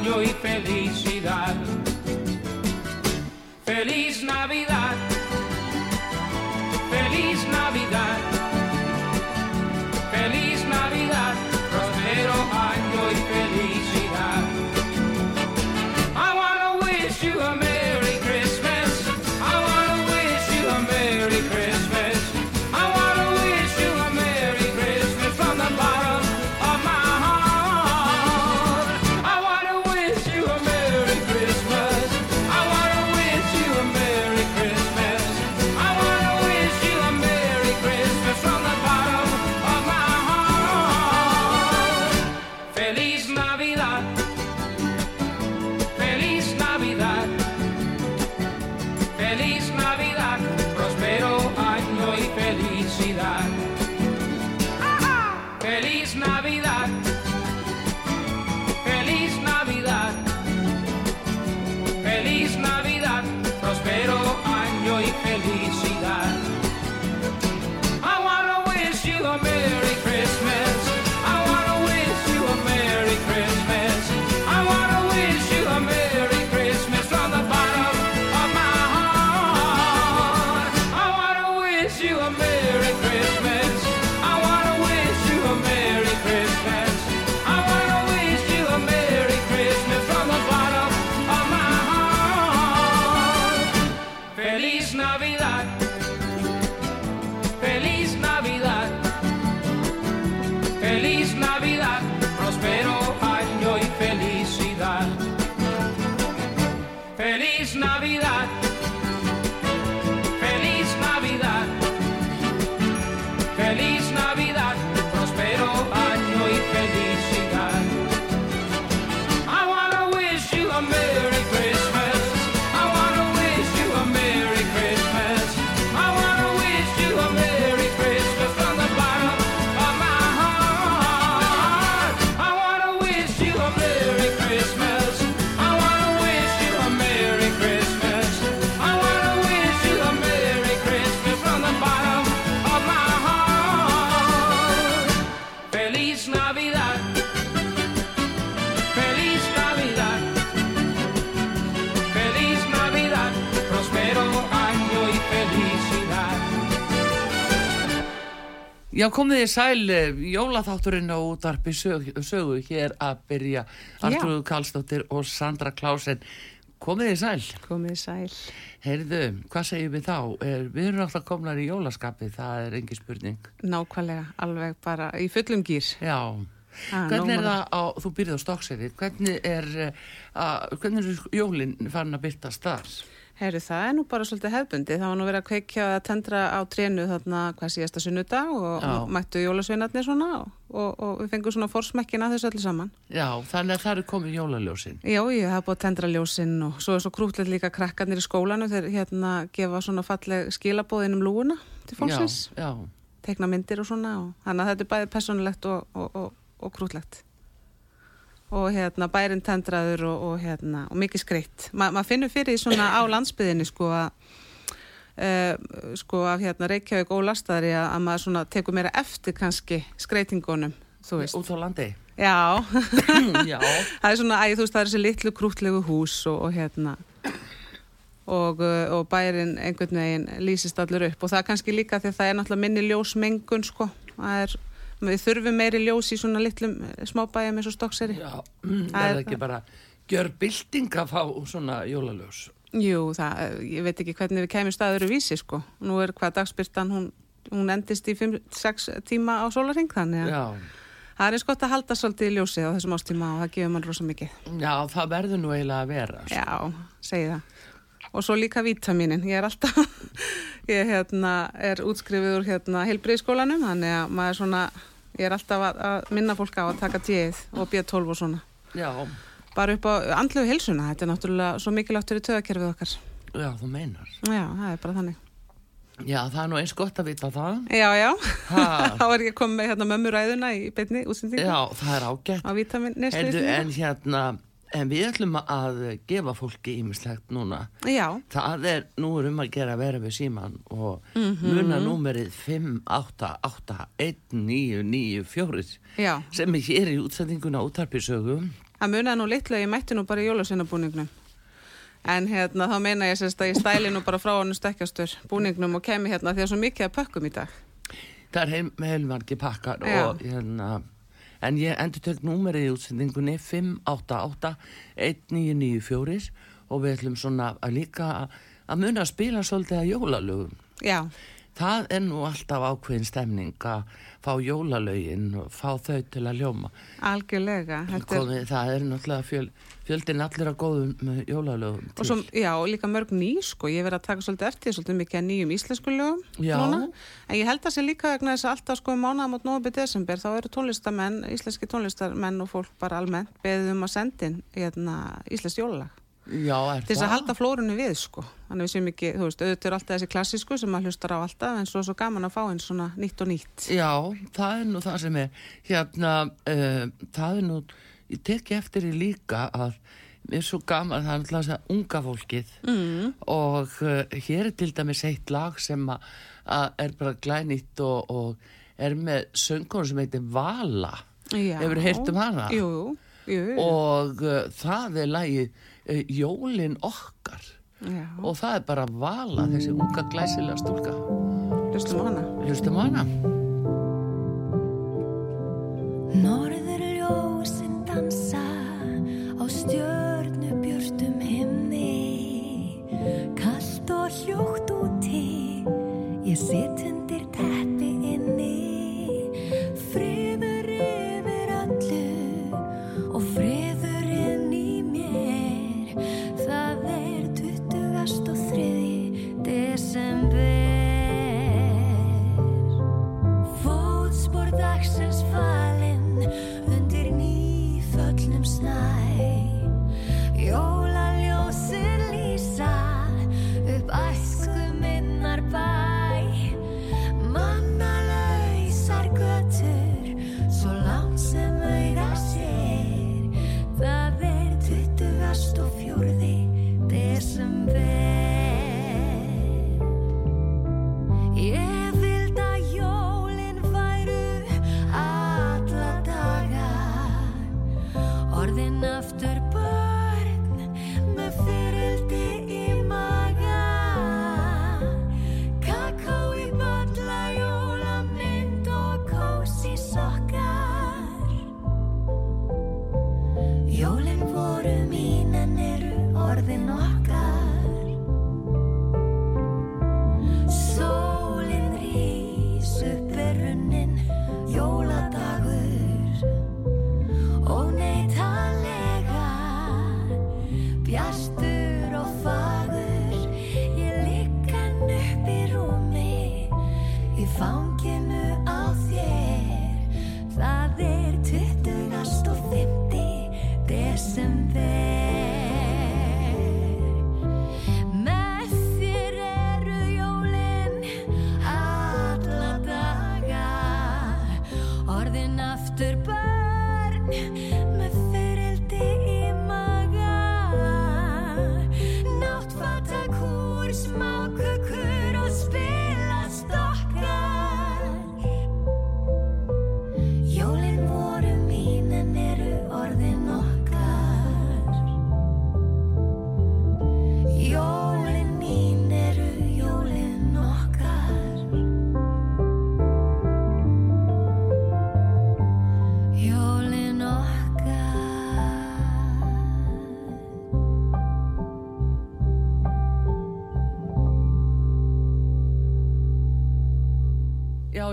año y felicidad. Feliz Navidad. Já, komið þið sæl, eh, jólaþátturinn á útarpi sögu, sögu hér að byrja Artrúðu Karlsdóttir og Sandra Klásen. Komið þið sæl. Komið sæl. Heyrðu, hvað segjum við þá? Er, við erum alltaf komnar í jólaskapið, það er engi spurning. Nákvæmlega, alveg bara í fullum gýr. Já, Ah, hvernig er það á, þú byrðið á stokkseri, hvernig er, eh, að, hvernig er jólinn farin að byrtast þar? Herru, það er nú bara svolítið hefbundi. Það var nú verið að kveikja að tendra á trénu þarna hvað síðasta sunnudag og, og mættu jólasveinarnir svona og, og, og við fengum svona forsmekkin að þessu öllu saman. Já, þannig að það er komið jólaljósin. Já, ég hef búið að tendra ljósinn og svo er svo krútlegt líka krakkarnir í skólanu þegar hérna gefa svona falleg skilabóðin um lúuna til fólksins. Já, já, Tekna myndir og svona og þannig að þetta er bæði personlegt og, og, og, og krútlegt. Og hérna bærin tendraður og, og hérna og mikið skreitt. Ma, maður finnur fyrir svona á landsbyðinni sko að uh, sko af hérna Reykjavík og Lastari að, að maður svona tekur meira eftir kannski skreitingunum, þú veist. út á landi. Já, já, það er svona, æ, þú veist, það er þessi litlu krútlegu hús og, og hérna og, uh, og bærin einhvern veginn lýsist allur upp og það er kannski líka því að það er náttúrulega minni ljósmengun sko, það er við þurfum meiri ljós í svona litlum eh, smábæjum eins og stokkseri já, það er ekki bara gjör bylting að fá svona jólaljós. Jú, það, ég veit ekki hvernig við kemum staður vísi sko, nú er hvað dagspyrtan hún, hún endist í 5-6 tíma á sólaring þannig að það er eins gott að halda svolítið í ljósið á þessum ástíma og það gefur mann rosa mikið já, það verður nú eiginlega að vera. sko. Já, segi það. Og svo líka vítaminin. Ég er alltaf, ég hérna, er útskrifið úr hérna, heilbriðskólanum, þannig að maður svona, ég er alltaf að, að minna fólk á að taka tíð og B12 og svona. Já, Bara upp á andlegu heilsuna, þetta er náttúrulega svo mikilvægt fyrir töðakerfið okkar. já, þú meinar. Já, það er bara þannig. Já, það er nú eins gott að vita það. Já, já, Ha. þá er ég komið með hérna mömmuræðuna í beinni útsendingu Já, það er ágætt. á vítaminni. Heyrðu, en hérna, En við ætlum að gefa fólki ímislegt núna. Já, Það er, nú er um að gera vera við síman og muna númerið 5881994 já. sem er hér í útsendinguna útarpisögum. Það munaði nú litlu að ég mætti nú bara í jólasinabúningnum. En hérna, þá meina ég sérst að ég stæli nú bara frá honum stekkjastur búningnum og kemi hérna því að svo mikið að pökkum í dag. Það er heil, heilmargi pakkar Já. og hérna, en ég endur tök númerið í útsendingunni 5881994 og við ætlum svona að líka að- muna að spila svolítið að jólalögum. Já, Það er nú alltaf ákveðin stemning að fá jólalögin og fá þau til að ljóma. algjörlega. Er, Komið, það er náttúrulega fjöl, fjöldin allir að góðum með jólalögum. og svo, já, líka mörg ný, sko. Ég verið að taka svolítið eftir svolítið mikið að nýjum íslensku lögum. Núna. En ég held að sé líka vegna þess að alltaf sko mánaða mot nógu desember, þá eru tónlistamenn, íslenski tónlistamenn og fólk bara almennt beðið um að sendin hérna, íslensk jólalag. Já, er til þess það? að halda flórunni við sko þannig við séum ekki, þú veist, auðvitað er alltaf þessi klassísku sem maður hlustar á alltaf en svo er svo gaman að fá einn svona nýtt og nýtt Já, það er nú það sem er hérna, uh, það er nú ég teki eftir því líka að er svo gaman, það er alltaf þess að unga fólkið mm. og uh, hér er til dæmis eitt lag sem að, að er bara glænýtt og, og er með söngur sem heitir Vala Já. Hefurðu heyrt um hana? Jú, jú, jú. og uh, það er lagið Jólin okkar. Já, og það er bara Vala, þessi unga glæsilega stúlka. Hlustum á hana. Hlustum á hana. Norður ljósin dansa á stjörnubjörtum himni. Kallt og hljótt úti, ég sitt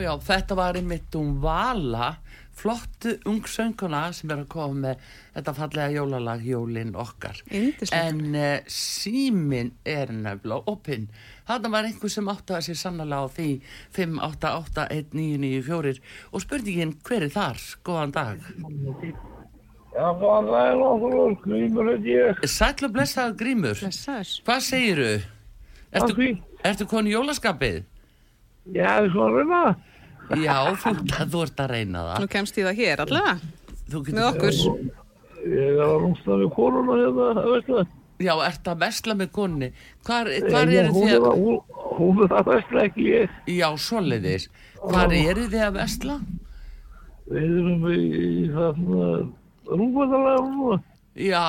Já, þetta var einmitt um Vala, flottu ungsönguna sem er að koma með þetta fallega jólalag Jólin okkar. Yndislegt. En uh, símin er nefnilega opinn. Þarna var einhver sem áttaði sér sannlega á því 5881994 og spurningin hver er þar? Góðan dag. Já, góðan daginn okkur, Grímur heit ég. Sæll og blessaður Grímur. Blessaður. Hvað segiru? Ertu, ertu konu í jólaskapið? Já, það er svona. Já, þú, þú ert að reyna það. Nú kemst ég það hér allavega Þú með okkur Ég er að rústa með konuna hérna, veist það. Já, ert að vesla með konni. Hvar, hvar eru þið að... að- Hún, er að veist ekki ég. Já, svoleiðis. Hvar eru þið að vesla? Við erum í, í þarna rúmvæðalega núna. Já,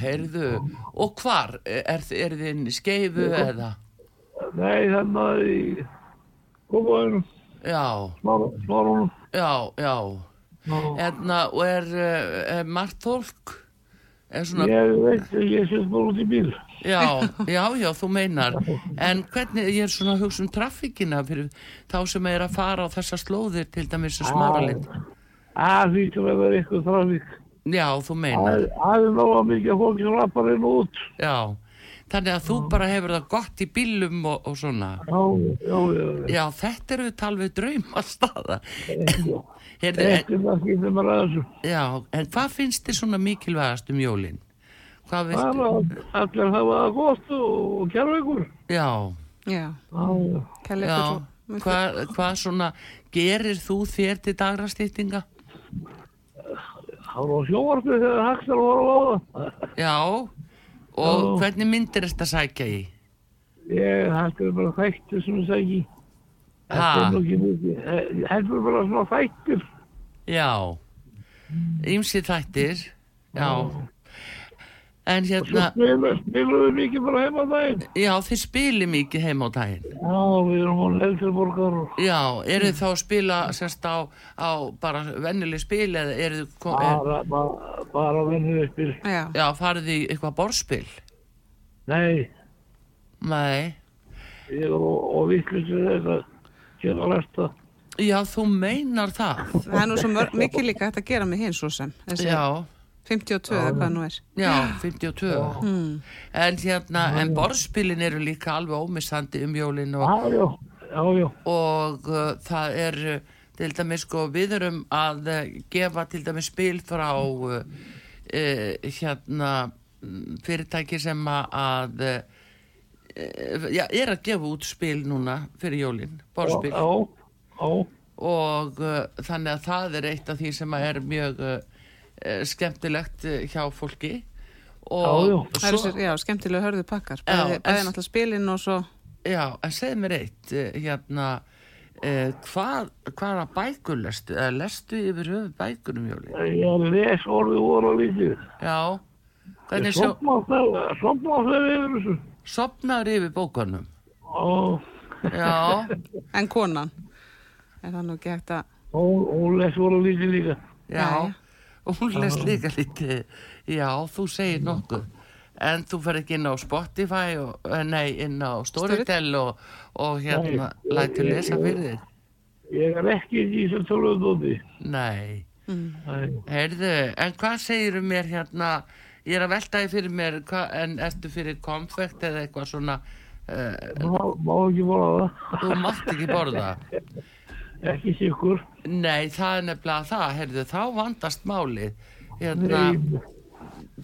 heyrðu. Og hvar? Er, er þið inn í skeifu eða? Nei, þarna í kópaðinu, Já, smárunum. já, já. Hérna, og er, eh, er margt fólk? Er svona, Ég veit, ég sést bara út í bíl. já, já, já, þú meinar. En hvernig, ég er svona að hugsa um traffíkina fyrir þá sem er að fara á þessa slóðir til dæmis að lit. Það hlýtur að vera eitthvað trafík. Já, þú meinar. Það er náða mikið fólk sem rappar inn og út. Já, þannig að þú bara hefur það gott í bílum og, og svona. Já, já, já. Já, þetta eru talveg draumastaða. Heyrðu, en, Ekki það skiptir mér að þessu. já, en hvað finnst þið svona mikilvægast um jólin? Hvað Það er að allir hafa það gott og kjærfa ykkur. Já, Já, Já, já. já, svo. hvað, hvað svona gerir þú þér til dagrastýttinga? Það var á sjóarfið þegar Haxel var að láða. Já, og Já. hvernig myndir þetta sækja í? Ég hættur bara þættir sem nú ekki mikið. Ég hættur bara svona þættir. Já, ýmsi þættir, já. En hérna, spilum spilum við mikið bara heima daginn. já, þið spili mikið heim á daginn. Já, við erum á Eldriborgar og Já, eru þið þá að spila sérst á, á bara vennileg spil eða eru þið, kom- er, bara, bara, bara vennið spil. Já, já, farið þið eitthvað borðspil? Nei, Nei, ég er og vittlisir þetta. Gera lesta. já, þú meinar það. það er nú svo mörg, mikið líka að gera með hinn svo sem. Já, 52 eða hvað nú er. já, 52. Mm. En hérna, en borðspilin eru líka alveg ómissandi um jólin og, Já, já, og uh, það er uh, til dæmis sko við erum að uh, gefa til dæmis spil frá uh, uh, hérna fyrirtæki sem að- að uh, já, er að gefa út spil núna fyrir jólin, borðspil. Já, já, og uh, þannig að það er eitt af því sem er mjög skemmtilegt uh, hjá fólki og Já, já. Svo, já, skemmtilega hörðu pakkar. Já, Bæði, náttúrulega spilin og svo, já, en segð mér eitt uh, hérna uh, hvað, hvaða bækur lestu eða lestu yfir höfu bækur um jólin ég les orðið voru og lítið. já, Ég hvernig sjó, sopna þegar yfir þessu. sopnaður yfir bókunum Og já, en konan. Er það nú ekki hægt að, hún, les voru og lítið líka. já Jæja. Og hún les líka lítið. Já, þú segir nokkuð. en þú fer ekki inn á Spotify og, eh, nei, inn á Storytel og, og hérna lætur lesa fyrir þig. Ég er ekki í þessu tölvöðdóti. nei. Nei. Heyrðu, en hvað segir um mér hérna, ég er að velta því fyrir mér, hva, en ertu fyrir konfekt eða eitthvað svona, uh, Má, má ekki það. þú mátt ekki borða? Ekki sikur. Nei, það er nefnilega það, heyrðu, þá vandast málið, hérna,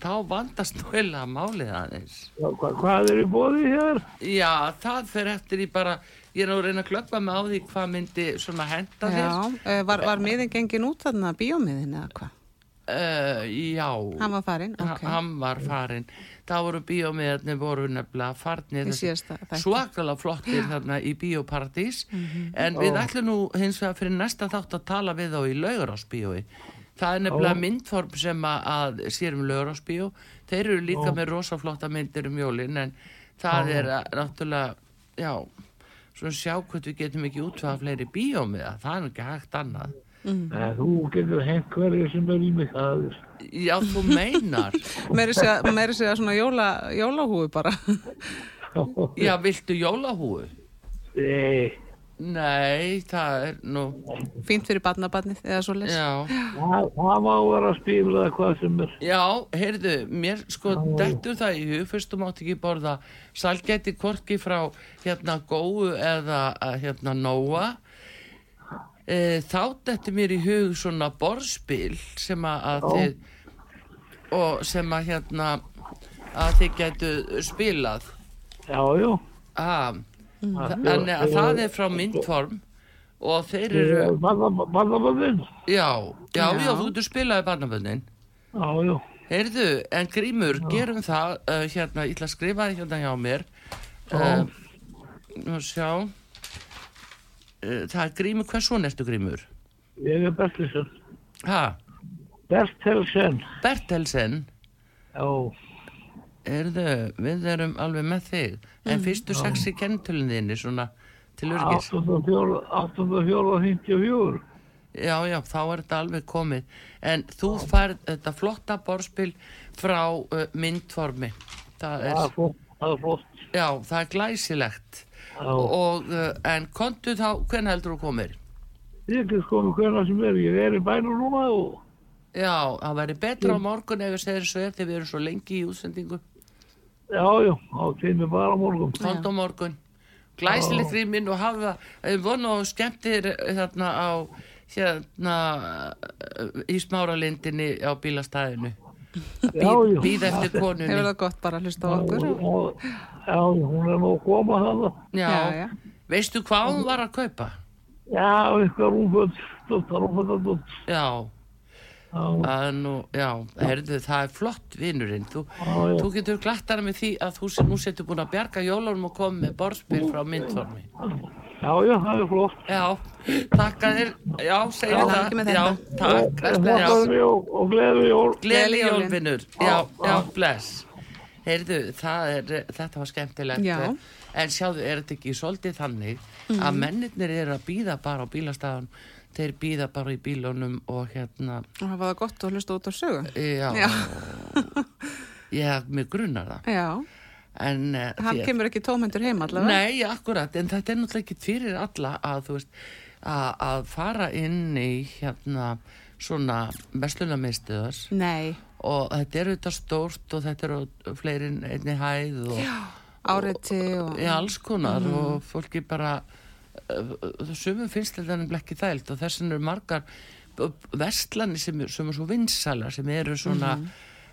þá vandast nálega málið aðeins. Hva, hvað er í bóði hér? Já, það fer eftir í bara, ég er að reyna að klöppa mig á því hvað myndi svona henda þér. já, eh, var, var miðin gengin út þarna, bíómiðin eða hvað? Uh, já. Hann var farinn, Ha- ok. Hann var farinn. Það voru bíómiðarnir voru nefnilega farnir. Svakalega flottir þarna í bíóparadís. En við ætlum nú hins vegar fyrir næsta þátt að tala við þá í laugarásbíói. Það er nefnilega myndform sem að, að sér um laugarásbíó. Þeir eru líka með rosaflotta myndir um jólin en það er að, náttúrulega, já, svona sjá hvort við getum ekki útfaða fleiri bíómiða. Það er ekki hægt annað. Nei, þú getur hengt hverju sem er í mig. Það er. Já, þú meinar. Meiri segja, svona jóla, jólahúi bara. Já, viltu jólahúu? Nei, Nei, það er nú, Fínt fyrir barnabarnið eða svo les. já, það, það má vera að spila hvað sem er. já, heyrðu, mér sko dettur það í hug, fyrst þú mátt ekki borða salgæti korki frá hérna góu eða að, hérna nóa, þá dettur mér í hug svona borðspil sem að, að þið, og sem að hérna, að þið gætu spilað, Já, já. að, Það- þannig að það er frá myndform og þeir eru... Barnaböndin. Já, já, já, Já. þú getur spilaði barnabönnin Já, já. Heyrðu, en Grímur, gerum það, uh, hérna, ég ætla að skrifa það hérna hjá mér. Uh, nú sjá, það er Grímur, hvers svona ertu Grímur? Ég er Bertilsson. Ha, Bertilsson. Bertelsen, Já. heyrðu, við erum alveg með þig. En fyrstu sexi kentulinni, svona, til örgis. 8.4.54. Já, já, þá er þetta alveg komið. En þú færð þetta flotta borspil frá uh, myndformi. Það er. Það er flott. já, það er glæsilegt. Og, uh, en kontu þá, hvernig heldur þú komir? Ég get komið hvernig sem er. Ég er í bænum núna og Já, það væri betra á morgun ef við segir svo er þegar við erum svo lengi í útsendingu. já, já, á tími bara á morgun. Kont á morgun. Glæsileg gríminn og hafa, ég vonu og skemmtir þarna á, hérna, í smáralindinni á bílastæðinu. Býð eftir Hefur konunni. það gott bara að hlusta á okkur? Já, hún er nú að koma þannig. Já, Já, já. veistu hvað hún var að kaupa? Já, eitthvað rúmföld, stóttar rúmföld, Já, nú, já, herðu, það er flott vinurinn. Þú, þú getur glattara með því að þú sem nú setur búin að bjarga jólunum og koma með borðspil frá myndformi. Já, já, það er flott. Já, takk að þér, já, Já, það. ekki með Já, þetta. takk. Bless, bless. Já, Gleðileg jól og gleðileg jól. Jólin. jólvinnur. Já, já, bless. Heyrðu, það er, þetta var skemmtilegt. Já. En sjáðu, er þetta ekki svolítið þannig að mennirnir eru að býða bara á bílastafan, þeir býða bara í bílunum og hérna, Og það var það gott að hlusta út á sögu. já, Já. ég, mig grunnar það. Já, En, uh, hann því- kemur ekki tómhendur heim allavega. Nei, akkurat, en þetta er náttúrulega ekki fyrir alla að, þú veist, að, að fara inn í hérna svona verslunarmiðstöðars Nei, og þetta er auðvitað stórt og þetta eru fleiri en einni hæð og áreiti og... í alls konar og fólki bara uh, sumum finnst þetta nefnilega ekki þælt og þess vegna eru margar vestlani sem, sem er svo vinsalar sem eru svona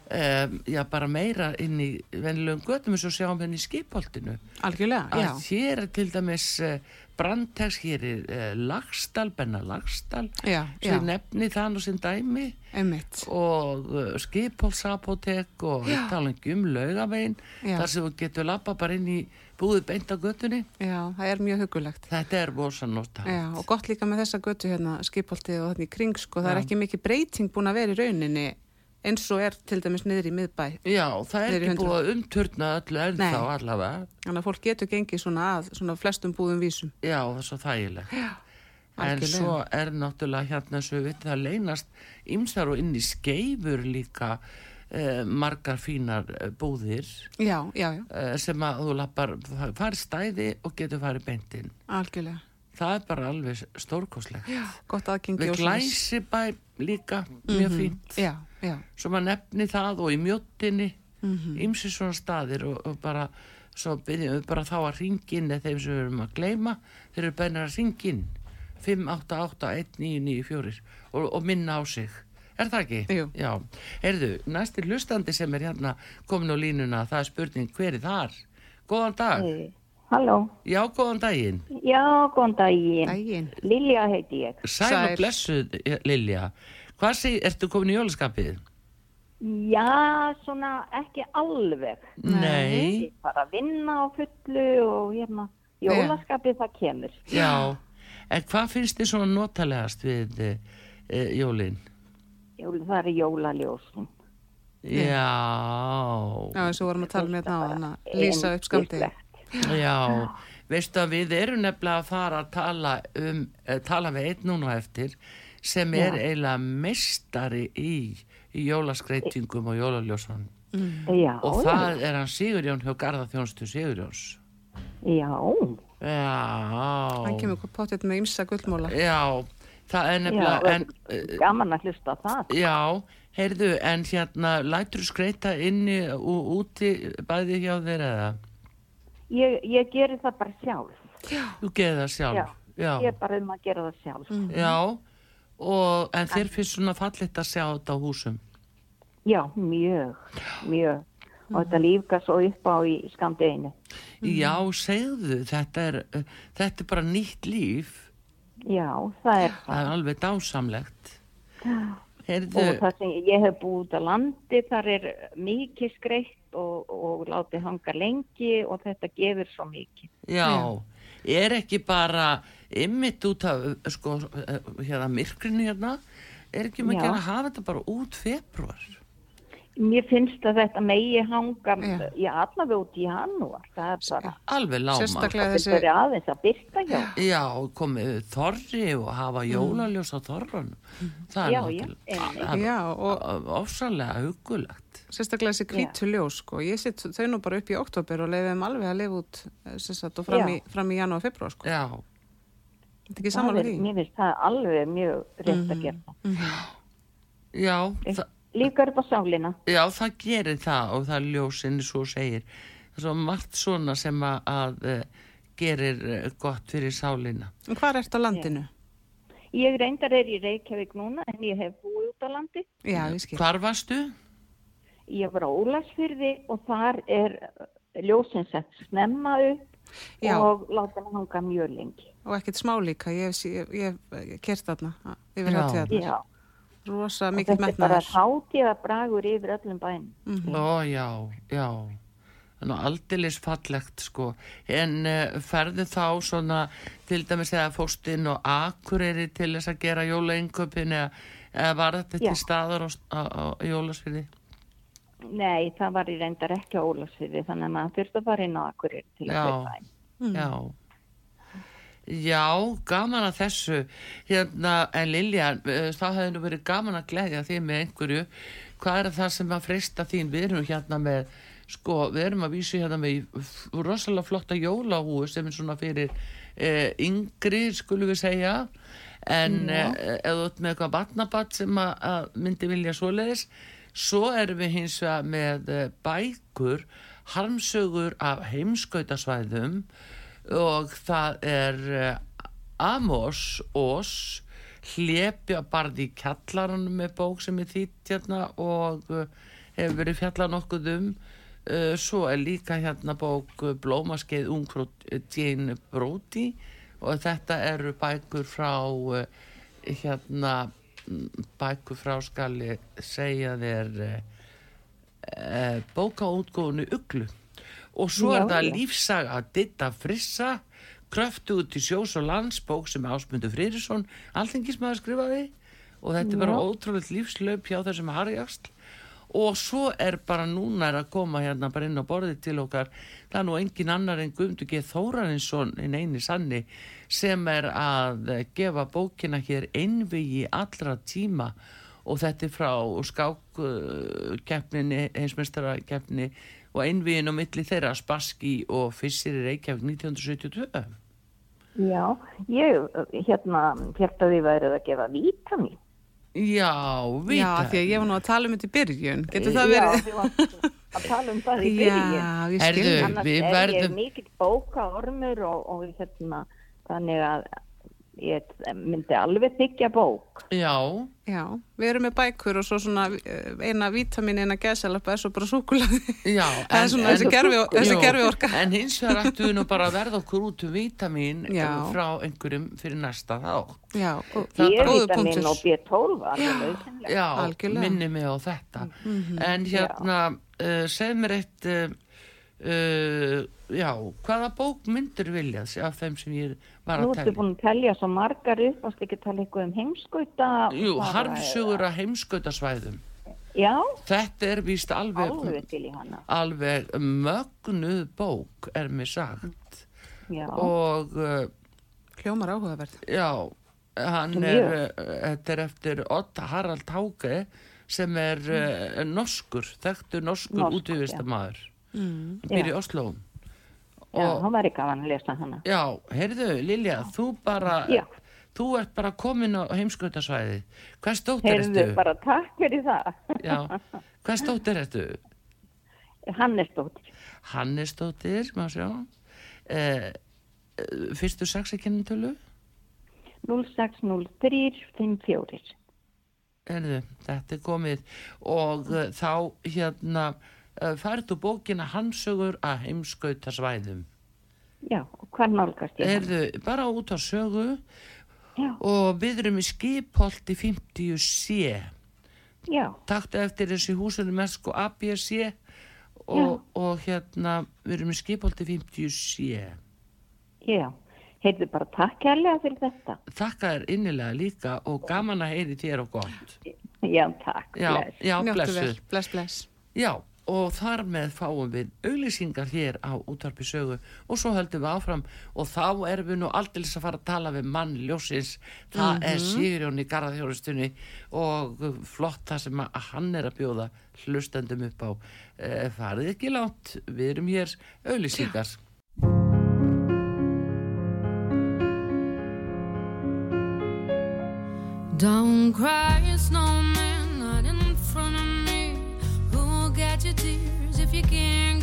um, já bara meira inn í vennilegum götum eins og sjáum henni í skipholtinu. Algjörlega, já. að hér er til dæmis uh, brandtegs, hér er uh, Lagstall, Benna Lagstall Já, svo já, ég nefni það nú sem dæmi. Einmitt. og uh, skipholsapotek og við tala ekki um laugavegin þar sem þú getur lappa bara inn í búið beint á göttunni Já, það er mjög hugulegt. þetta er vosa nota Já, og gott líka með þessa götu hérna, skipoltið og þannig kring, sko, það er Já. ekki mikið breyting búin að vera í rauninni eins og er til dæmis niður í miðbæ. Já, það er ekki 100. búið að umturna öllu ennþá Nei. allavega Þannig að fólk getur gengið svona að, svona flestum búðum vísum. Já, það er svo þægilegt Já, En svo er náttúrulega hérna svo við það leynast ymsar og inn í skeifur líka eh, margar fínar eh, búðir Já, já, já, eh, sem að þú lappar, farið stæði og getur farið beintinn. algjörlega. Það er bara alveg stórkoslegt. Já, Við glæsibæ líka, mjög fínt. Já, já, Svo maður nefni það og í mjóttinni, Mhm. ymsi svona staðir og, og bara, svo byrjum við bara þá að ringin eða þeim sem við erum að gleyma, þeir eru bennir að ringin. 5881994 og, og minna á sig. Er það ekki? Jú. Já. Heyrðu, næsti hlustandi sem er hérna komin á línuna, það er spurning hver er þar? Góðan dag. Eh, Halló, Já, góðan daginn. já, góðan daginn. daginn. Lilja heiti ég. Sæl, Sæl. og blessuð, eh, Lilja. Hvað segir, ertu komin í jólaskapið? Já, svona ekki alveg. Nei. Ég bara að vinna á fullu og hérna, jólaskapið það kemur. Já. En hvað finnst þið svona notalegast við e, e, jólin? Jól, það er jólaljósin. Já. Já, eins og vorum að tala með það á hann að lýsa upp skamdegi. Já. Veistu að við erum nefnilega að fara að tala um, e, tala við einn núna eftir sem er Já. eiginlega mestari í, í jólaskreitingum og jólaljósan. Já, Og það er hann Sigurjón hjá Garðaþjónstu Sigurjóns. já, Já. Hann kemur potið með ymsa gullmóla. Já, það er já, nefnilega, en, gaman að hlusta það. já, heyrðu, en hérna, lætur skreita inni og úti bæði hjá þér eða? Ég, ég geri það bara sjálf. Þú gerir það sjálf. Já, já, ég er bara um að gera það sjálf. já, og, en þér finnst svona fallit að sjá þetta á húsum. Já, mjög, mjög. Og þetta lífga svo upp á í skamdeginu. Já, segðu, þetta er, þetta er bara nýtt líf. Já, það er Það það. er alveg dásamlegt. Heyrðu, og það sem ég hef búið út á landi þar er mikið skreitt og, og látið hanga lengi og þetta gefur svo mikið. já, er ekki bara ymmit út af sko, eh, hérna myrkrinu hérna er ekki maður Já. að hafa þetta bara út februar Mér finnst að þetta megi hanga Já. í allavega út í janúar. Það er bara, alveg láma Sérstaklega þessi, er aðeins að byrta hjá. já, komið þorri og hafa jólaljós á þorran það Já, er náttúrulega ofsalega hugulegt sérstaklega þessi hvítu ljós, sko. Ég sitt þau nú bara upp í oktober og leiðum alveg að lifa út, eh, sem sagt, og fram í, fram í janúar og februar, sko. já, Þetta er ekki Það samanlega því. mér finnst það alveg mjög rétt að gera það. já það Líkar upp á sálina. Já, það gerir það og það er ljósinni svo segir. Það er svo margt svona sem að, að eh, gerir eh, gott fyrir sálina. En hvað ert á landinu? Ég reyndar er í Reykjavík núna en ég hef búið út á landi. Já, ég skil. Hvar varstu? Ég var á Ólasfyrði og þar er ljósinn sett snemma upp Já. og láta hann hanga mjög lengi. Og ekkert smá líka, ég hef, kert þarna, a- yfir Já. Hátíðarnar. Já, Rosa og þetta er bara metnaður. hátíða bragur yfir öllum bænum. Ó, já, já. Að aldilis fallegt, sko. En uh, ferðu þá svona, til dæmis eða fórstinn og akureyri til þess að gera jólainköpin eða, eða var þetta Já. til staðar á, á, á jólasviði? Nei, það var í reyndar ekki á Ólasfyrði þannig að maður þurfti að fara inn á Akureyri til að Já. kaupa einn. Já. Já, gaman að þessu. Hérna, en Lilja, eh, það hefði nú verið gaman að gleðja þig með einhverju. Hvað er það sem að freysta þín? Við erum hérna með, sko, við erum að vísu hérna með rosalega flotta jólahúi sem er svona fyrir eh, yngri, skulum við segja. En eh, ef þú ert með eitthvað vatnabatt sem að, að myndi vilja svoleiðis, svo erum við hins vegar með eh, bækur, harmsögur af heimskautasvæðum og það er uh, Amos Ós hlepja barði í kjallaranum með bók sem er þýtt hérna og uh, hefur verið fjallað nokkuð um. Uh, svo er líka hérna bók Blómaskeið ungfrú Jane Brody og þetta eru bækur frá hérna mm, bækur frá skal ég segja þér bókaútgóðinu Uglu og svo Já, er það já. lífsaga að ditta frissa kröftu út í sjós og landsbók sem Ásmundur Frýrisson alþingismæður skrifaði. Og þetta er bara ótrúlega lífslaup hjá þessum harjaksl og svo er bara núna er að koma hérna bara inn á borðið til okkar. Það er nú engin annar en Guðmundur G. Þórarinsson en eini sanni sem er að gefa bókina hér einvigi allra tíma. Og þetta er frá skákkeppninni, heimsmeistarakeppni og einvigin á milli þeirra Spassky og Fissir í Reykjavík 1972 Já, ég hérna hérta því værið að gefa vítamin. Já, Já, vita því að ég var nú að tala um þetta í byrjun. Getur það verið? Já, þið varst að tala um það í byrjun. Já. Annars við er verðum- ég mikill bókaormur og, og hérna, þannig að ég myndi alveg þykja bók. Já, Já, við erum með bækur og svo svona eh, eina vítamin eina gæsalappa er svo bara súkulaði. já er svona þessi gerfi, þessi gerfi orka. En hins vegar ættu við nú bara að verða okkur út um vítamin Já. frá einhverjum fyrir næsta þá Já, og Það er punktur. og B12 alveg. Já, Algjörlega. minni mig á þetta Mhm. En hérna, uh, segð mér eitt uh, uh, Já, hvaða bók myndir viljað af þeim sem ég var Nú að ertu telja? búin að telja svo margar upp, varstu ekki tala eitthvað um heimskauta? Jú, fara harmsugur að heimskautasvæðum. Já, Þetta er víst alveg alveg alveg mögnuð bók er mér sagt. Já, og uh, Hljómar áhugaverð. já hann er, uh, þetta er eftir Otta Harald Háke sem er uh, norskur, þekktur norskur Norskur, útvíðistamæður Mm. býr í Já. Oslo já, og það væri gaman að lesa hana. já, heyrðu Lilja, þú bara Já. þú ert bara komin á heimskautasvæði hvað stóttir Heyrðu ertu? bara takk fyrir það. Já, hvað stóttir ertu? Hannesdóttir. Hannesdóttir, maður sjá eh, eh, fyrstu saxekennintölu 060354. Herðu, þetta er komið og uh, þá hérna færðu bókina Hansögur að heimskauta svæðum. Já, og hvað nálgast ég? Herðu, bara út á sögu Já, og við erum í skipholti 50 sé Já, taktu eftir þessi húsinu með sko ABC og, og hérna við erum í skipolti 50C já. Heyrðu bara takk kærlega fyrir þetta. þakka þér innilega líka og gaman að heyri þér og gott Já, takk. já, bless. já, Njóttu vel, blessuð bless, bless. já, og þar með fáum við auglýsingar hér á útvarpi sögu. Og svo höldum við áfram. Og þá erum við nú aldeilis að fara að tala við mann ljósins, það er Sigurjón í Garðarþjóðustunni og flott það sem að hann er að bjóða hlustendum upp á. E, farið ekki langt, við erum hér. Auglýsingar. Don't cry, begin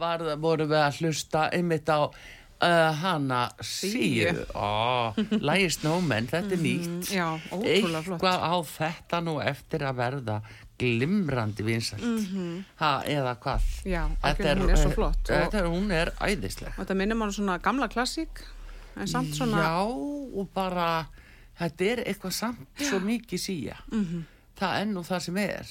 var, vorum við að hlusta einmitt á uh, hana síu. Ó, lægi snómenn, þetta er nýtt. Mhm, Já, ótrúlega flott. Eitthvað á þetta nú eftir að verða glimrandi vinsælt. Ha, eða hvað? Já, Þetta algjörlega, hún er svo flott. Og- Þetta er, hún er æðisleg. Og þetta minnir maður svona gamla klassík, en samt svona... Já, og bara, þetta er eitthvað samt svo mikið síja. Mhm. Það er nú það sem er.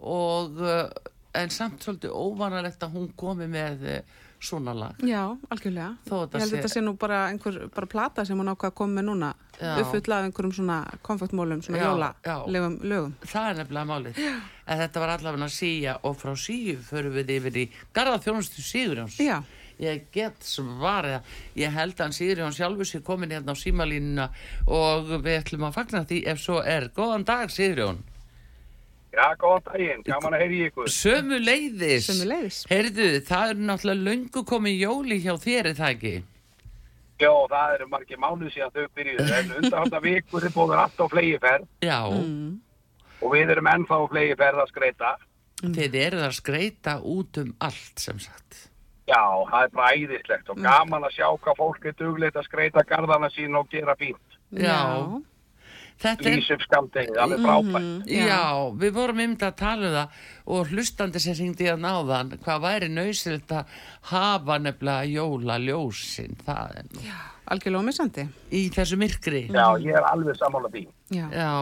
Og, uh, en samt svolítið óvanalegt að hún komi með uh, svona lag. Já, algjörlega. Ég held þetta sé nú bara einhver bara plata sem hún ákvað að koma með núna Já. uppfull af einhverjum svona konfektmólum, svona Já, jóla já. lögum. Það er nefnilega málið. En þetta var allavega síja og frá síju förum við yfir í Garða þjónustu Sigurjóns. Já. Ég get svarið ég held að hann Sigurjón sjálfur sér komin hérna á símalínuna og við ætlum að fagna því ef svo er. Góðan dag Sigurjón. Já, góðan daginn, gaman að heyri í ykkur. Sömu leiðis. Sömuleiðis. Heyrðu, það er náttúrulega löngu komið jóli hjá þér, er það ekki? Já, það eru margir mánuð síðan þau byrjuðu, en undanhalda vikur er búin allt á flegiferð Já, Mm. og við erum ennþá á flegiferð að skreita. þið eruð að skreita út um allt, sem sagt. Já, það er bara æðislegt og gaman að sjá hvað fólk er duglegt að skreita garðana sín og gera fínt. Já. Þetta er, Lýs upp skamdegið, alveg frábært. já. við vorum ymda að tala um það og hlustandi sem hringdi að náðan, hvað væri nöysilt að hafa nefnilega jóla ljósin, það er nú. Algjörlega ómissandi. Í þessu myrkri. Já, ég er alveg sammála því. Já. Já.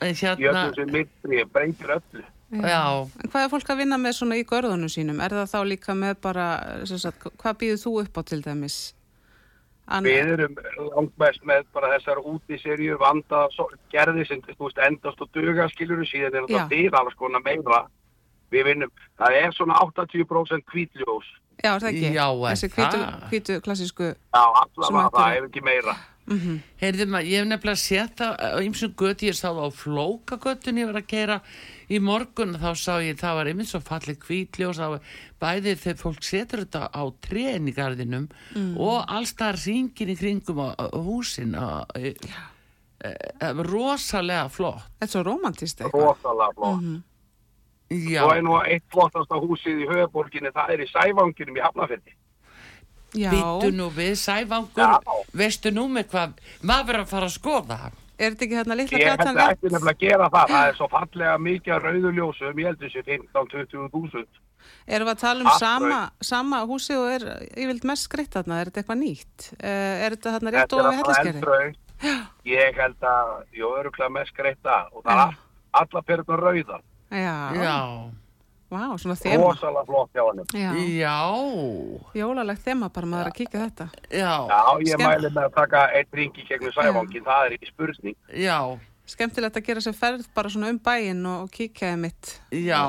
Hérna, öllum sem mittri breytir öllu. Já, En hvað er fólk að vinna með svona í görðunum sínum? Er það þá líka með bara, sem sagt, hvað býður þú upp á til dæmis? Anna, Við erum langmest með bara þessar útiserju vanda gerði sem veist endast og duga skilur síðan er þetta til alls konar meira. Við vinnum, það er svona 80% hvítljós. já, er það ekki? Já, er Þessi hvítu, það? hvítu klassísku, Já, allavega það, ef ekki meira. heyrðu maður, ég hef nefnilega það á ymsum göti, ég sá það á flókagötun ég var að keira í morgun þá sá ég, það var einmitt svo fallið hvítljós á bæði þegar fólk setur þetta á trén í garðinum og alls það ringin í kringum á, á húsin á, e, e, e, rosalega flott þetta er svo romantist eitthvað. Rosalega flott. Mhm. já, Svo er nú eitt flottasta húsið í höfuborginni, það er í Sævanginum í Hafnafjörði. Já, byttu nú við sæfangur, Já. veistu nú með hvað maður verður að fara að skoða hann er þetta ekki hérna litla Ég að rétt? ekki nefnilega að gera það. Það er svo fallega mikið rauðuljósum, ég held þessi 15-20 þúsund. Erum við að tala um Allt sama, sama húsi og er yfirleitt mest skreitt þarna? Er þetta eitthvað nýtt? Uh, er þetta þarna rétt Þetta og er við alltaf helliskerri? eldraug. Ég held að, jú, öruglega mest greita og það er all- alla perurnar rauðar. Já, já, Vá, svona þema. Rosalega flott hjá hann. Já, já jólalegt þema bara maður að kíkja þetta. já, Já, ég mæli með að taka eitt ringi gegnum Sævangin, það er ekki spurning. já, Skemmtilegt að gera sér ferð bara svona um bæinn og, þið mitt. já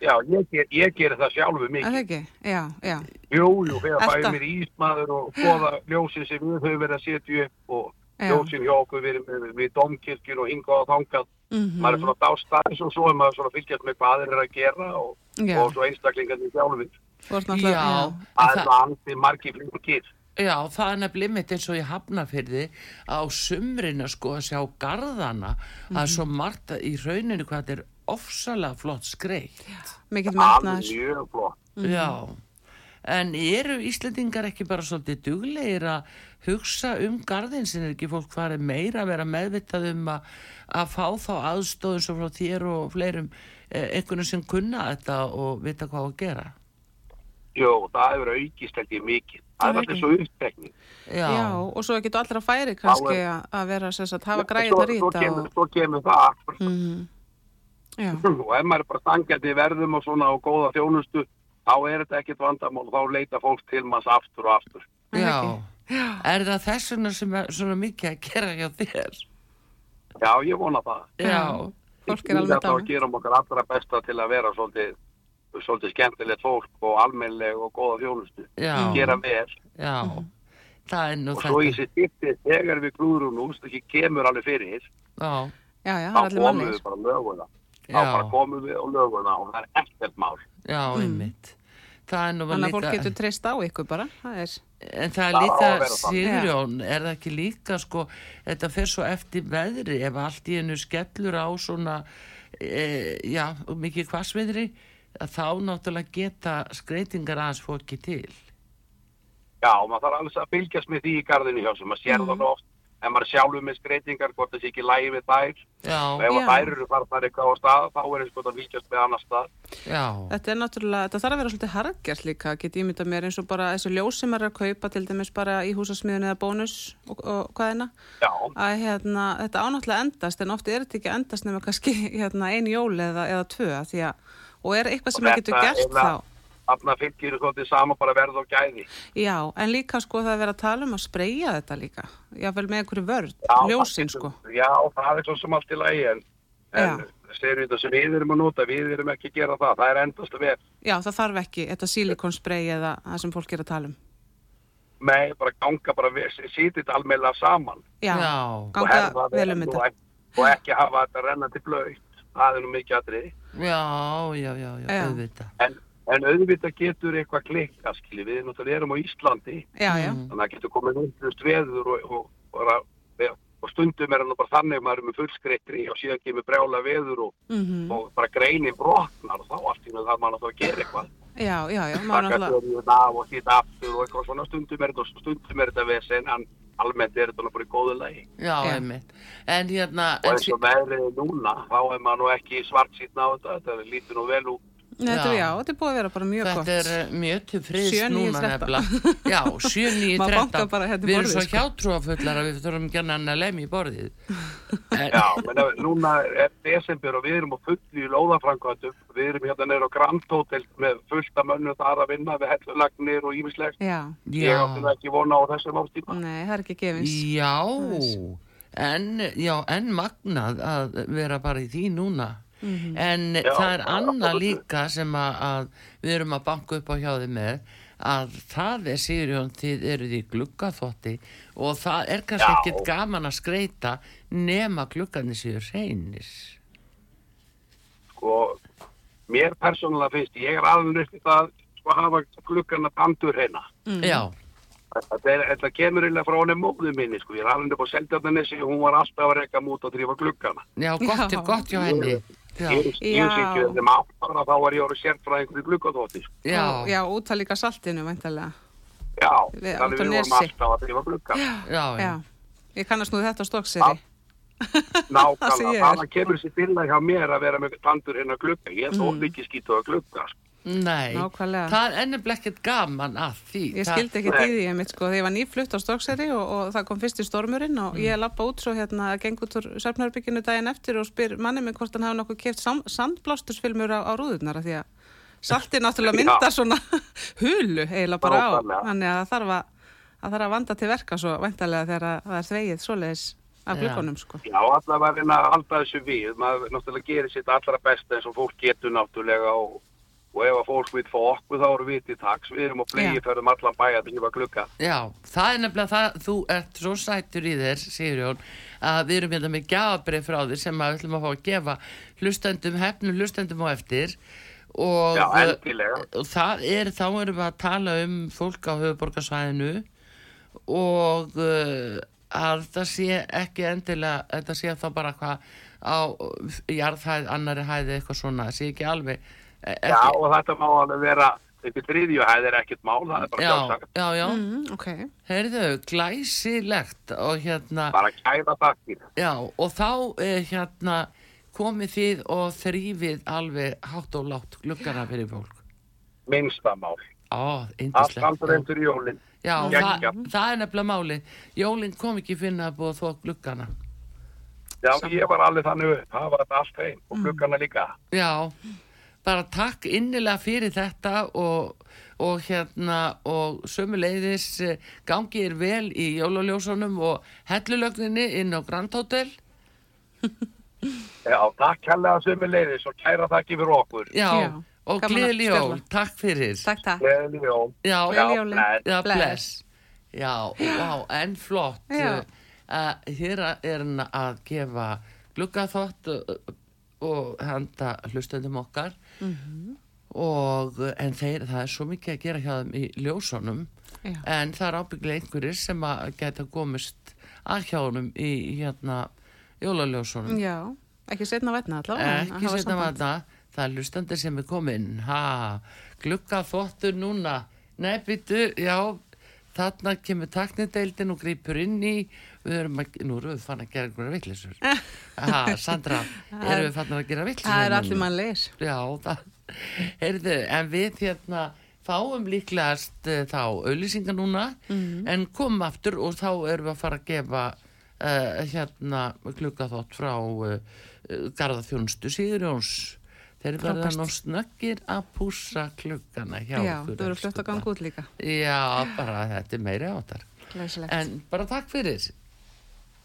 Já, ég, ger, ég gerir það sjálfu Er það mikið. ekki? Já, já. Jú, jú, Elta. fæða mér ísmaður og skoða ljósin sem við höfum verið að setja upp og. Ljósin hjá okkur við, við, við domkirkjur og hingað og þangað. Mm Maður er svona dástæðis og svo er maður svona að fylgjast með hvað þeir eru að gera og, og svo einstaklingarnir ert náttúrulega, Já, Það er það, svona ansið margir flinkir. já, það er nefnilega mitt eins og ég hafnafyrði á sumrinu sko að sjá garðana það er svo margt í rauninu hvað þetta er ofsalega flott skreitt Alveg mjög flott. já. En eru Íslendingar ekki bara svolítið duglegir að hugsa um garðin sem er ekki fólk farið meira að vera meðvitað um að, að fá þá aðstóðum svo frá þér og fleirum eh, einhvern sem kunna þetta og vita hvað á að gera? Jú, það hefur aukist ekki mikið. Það er er alltaf svo upptekning. já, Já, og svo getur allir að færi kannski Já, að að vera sem sagt, hafa svo, þetta kemur, og... svo kemur það. Mm Já, og ef maður er bara stangjandi í verðum og svona og góða þjónustu þá er þetta ekkert vandamál. Þá leita fólk til manns aftur og aftur. Er það já. er það þess vegna sem er svona mikið að gera hjá þér? Já ég vona það. Já, fólk er alveg þá dánu. gerum okkar allra besta til að vera svolítið, svolítið skemmtilegt fólk og almennleg og góða þjónustu. Já, gera vel. Já. Það er nú og svo í þetta sér skiptið þegar við nú það ekki kemur alveg fyrir já, Já, já, það þá er allir komum mannlegir. við bara löguna þá Já. bara komum við á löguna og það er ekkert mál. Já, einmitt. er nú Mm. Þannig að fólk getur treyst á ykkur bara. Það er, En það er líka, þannig. Sigurjón, er það ekki líka, sko, þetta fer svo eftir veðri, ef allt í hennu skellur á svona, e, já, mikið hvassviðri, að þá náttúrulega geta skreitingar aðeins fólki til. já maður þarf alveg að fylgjast með því í garðinu hjá sem maður sér Mhm. það oft en maður sjálfur með skreitingar hvort það sé ekki lægi við þær. Já, og ef þær eru farnar eitthvað á stað þá er eins og það fylgjast með annar stað já, þetta er náttúrulega, þetta þarf að vera svolítið hargjart líka, get ég mynda mér eins og bara þessu ljós sem er að kaupa til dæmis bara í húsasmiðun eða bónus og, og hvað hérna, að hérna, þetta ánáttúrulega endast en oft er þetta ekki endast nema kannski hérna, ein jól eða, eða tvö að því að, og er eitthvað sem maður getur gert er þá. Þarna fylgir svolítið sama bara verð og gæði Já, en líka sko það er verið að tala um að spreyja þetta líka, jáfnvel með einhverju vörð, Já, ljósin það sko. Já, það er svo sem allt í lagi en, en segir þetta sem við erum að nota, við erum ekki að gera það, það er endast vel. Já, það þarf ekki, þetta silikonspray eða það sem fólk er að tala um. Með bara ganga, bara sýti þetta almeðlega saman Já, og ganga herða vel um og, þetta. ekki- og ekki hafa þetta rennandi blöyt, það er nú mikið aðrið. já, já, já, já, Já. auðvitað. En, en auðvitað getur eitthvað klikka, skilji, við náttúrulega erum á Íslandi, Já, já, Mm. þannig að það getur komið vindlust veður og, og, og, og, og stundum er hann bara þannig að maður er með fullskreittri og síðan kemur brjála veður og, mhm, og bara greinin brotnar og þá allt í með það mann að það gera eitthvað. já, já, já, maður taka náttúrulega, stöðuð af og sýta aftur og eitthvað svona. Stundum er þetta, stundum er þetta vesen en almennt er þetta nú bara í góðu lagi. Já, einmitt. En hérna, og eins og veðrið er núna þá er maður nú ekki svart sýtna á þetta. Þetta lítur nú vel út Þetta, Já. já, þetta er búið að vera bara mjög gott. Þetta er eh, mjög til friðs 7, 9, núna 13. nefnilega. Já, 7, 9, Maður 13. bankar bara hérna í Við erum svo sko. hjátrúafullar að við þurfum ekki að lemja í borðið. En, Já, menn að núna er desember og við erum á fulli í lóðafrankvæðum. Við erum hérna neyra á Grand Hotel með fullta mönnu þar að vinna við hellulagnir og ímislegt. Já, Ég átti það ekki vona á þessum ástíma. nei, það er ekki gefins. já, en, já, en magnað að vera bara í því núna. Mhm. En Já, það er annað absolutt. líka sem að, að við erum að banka upp á hjá þið með að það er Sigurjón þið eruð í gluggaþótti og það er kannski Já. ekkert gaman að skreita nema gluggarnir séu hreinir. Sko, mér persónulega finnst, ég er alveg það sko að hafa glukkana tandur hérna. Já, Þetta, er, þetta kemur illa frá henni móðu minni, sko. Ég er alveg upp á Seldjarnanessi og hún var alltaf að reyka mút og drífa glukkana. já, gott, Já. gott hjá henni. Ekki þessum áttara þá var ég orðið sérfræðingur í glukkaþótti, sko. já, já, út að líka saltinu, væntalega. Já, Við- þannig á við vorum alltaf að drífa glukkana. já, já. Já, ég kannast nú þetta sé Nákvæmlega, það kemur sér til að hjá mér að vera með tandur hérna glukka. Ég þótt Mm. ekki skýtu að glukka, sko. Nei, Nákvæmlega. það er ennum ekkert gaman að því. Ég skildi ekki í því, ég mitt sko, þegar ég var nýflutt á stokkseri og, og það kom fyrst í stormurinn og ég lappa út svo hérna að geng út úr Sörpnarbygginu daginn eftir og spyr manni minn hvort hann hafi nokkuð keft sandblástusfilmur á, á rúðurnar af því að salti náttúrulega mynda svona hulu eiginlega bara á, þannig að það þarf að, að þarf að vanda til verka svo væntalega þegar að það er þvegið svoleiðis af Já. glukkonum sko. Já, allavega að reyna að halda þessu við. Maður náttúrulega gerir sitt allra besta eins og fólk getur náttúrulega og, og ef að fólk vil fá okkur þá eru við til taks. Við erum á Já. ferðum allan bæja til að glukka. Já, það er nefnilega það, þú ert svo sættur í þér, Sigurjón, að við erum hérna með gjafabrið frá þér sem að við ætlum að fá að gefa hlustendum, hefnum hlustendum á eftir og, Já, endilega. og það er, þá erum við að tala um fólk á höfuborgarsvæðinu og uh, að það sé ekki endilega, þetta sé þá bara hvað á jarðhæð, annari hæði eitthvað svona, það sé ekki alveg ekki, Já, og þetta má alveg vera, þetta þriðjuhæð er ekkert mál, það er bara já, sjálfsagt. já, já. Mm, ok, Heyrðu, glæsilegt og hérna, Bara kæra takkir. já, og þá eh, hérna komið þið og þrýfið alveg hátt og látt gluggana fyrir fólk. Minnsta mál. Á, Allt yndislegt. haldur enn fyrir jólinn. Já, Geggjað. það, það er nefnilega máli. Jólinn kom ekki finna að búa þó gluggana. Já, ég var alveg þannig upp. Það var allt heim og glukkana líka. Já, bara takk innilega fyrir þetta og, og hérna og sömuleiðis gangi er vel í jólaljósunum og hellulögninni inn á Grand Hotel. Já, takk kærlega sömu leiðis og kæra takk yfir okkur. Já, Já, og gleðli jól, takk fyrir. takk takk. Gleðileg jól. Já, bless. Já, Bless. bless. Já, vá, en flott. Já. Uh, hér er hann að gefa gluggaþótt uh, og henda hlustendum okkar. Mhm. Og, uh, en þeir, það er svo mikið að gera hjá þeim í ljósunum. Já. En það er ábyggilega einhverjir sem að geta komist að hjá honum í hérna jólaljósunum. Já, ekki setna vætna allavega. Ekki setna vatna, það er hlustandi sem er komin. Ha, glugga þóttur núna. Nei, byttu, já, þarna kemur taknideildin og grýpur inn í, við erum að, nú erum við fann að gera einhverja vittlisur. Ha, Sandra, erum við fann að gera vittlisur? Það er allir mannlegis. Já, það, heyrðu, en við hérna fáum líklegast uh, þá auðlýsingar núna, Mhm. en komum aftur og þá erum við að fara að gefa uh, hérna gluggaþótt frá uh, uh, Garðaþjónustu Sigurjóns. Þeir verða nú snöggir að pússa klukkana hjá Já, okkur. þú eru fljótt að ganga út líka. Já, bara þetta er meiri áttar. Glæsilegt. En bara takk fyrir.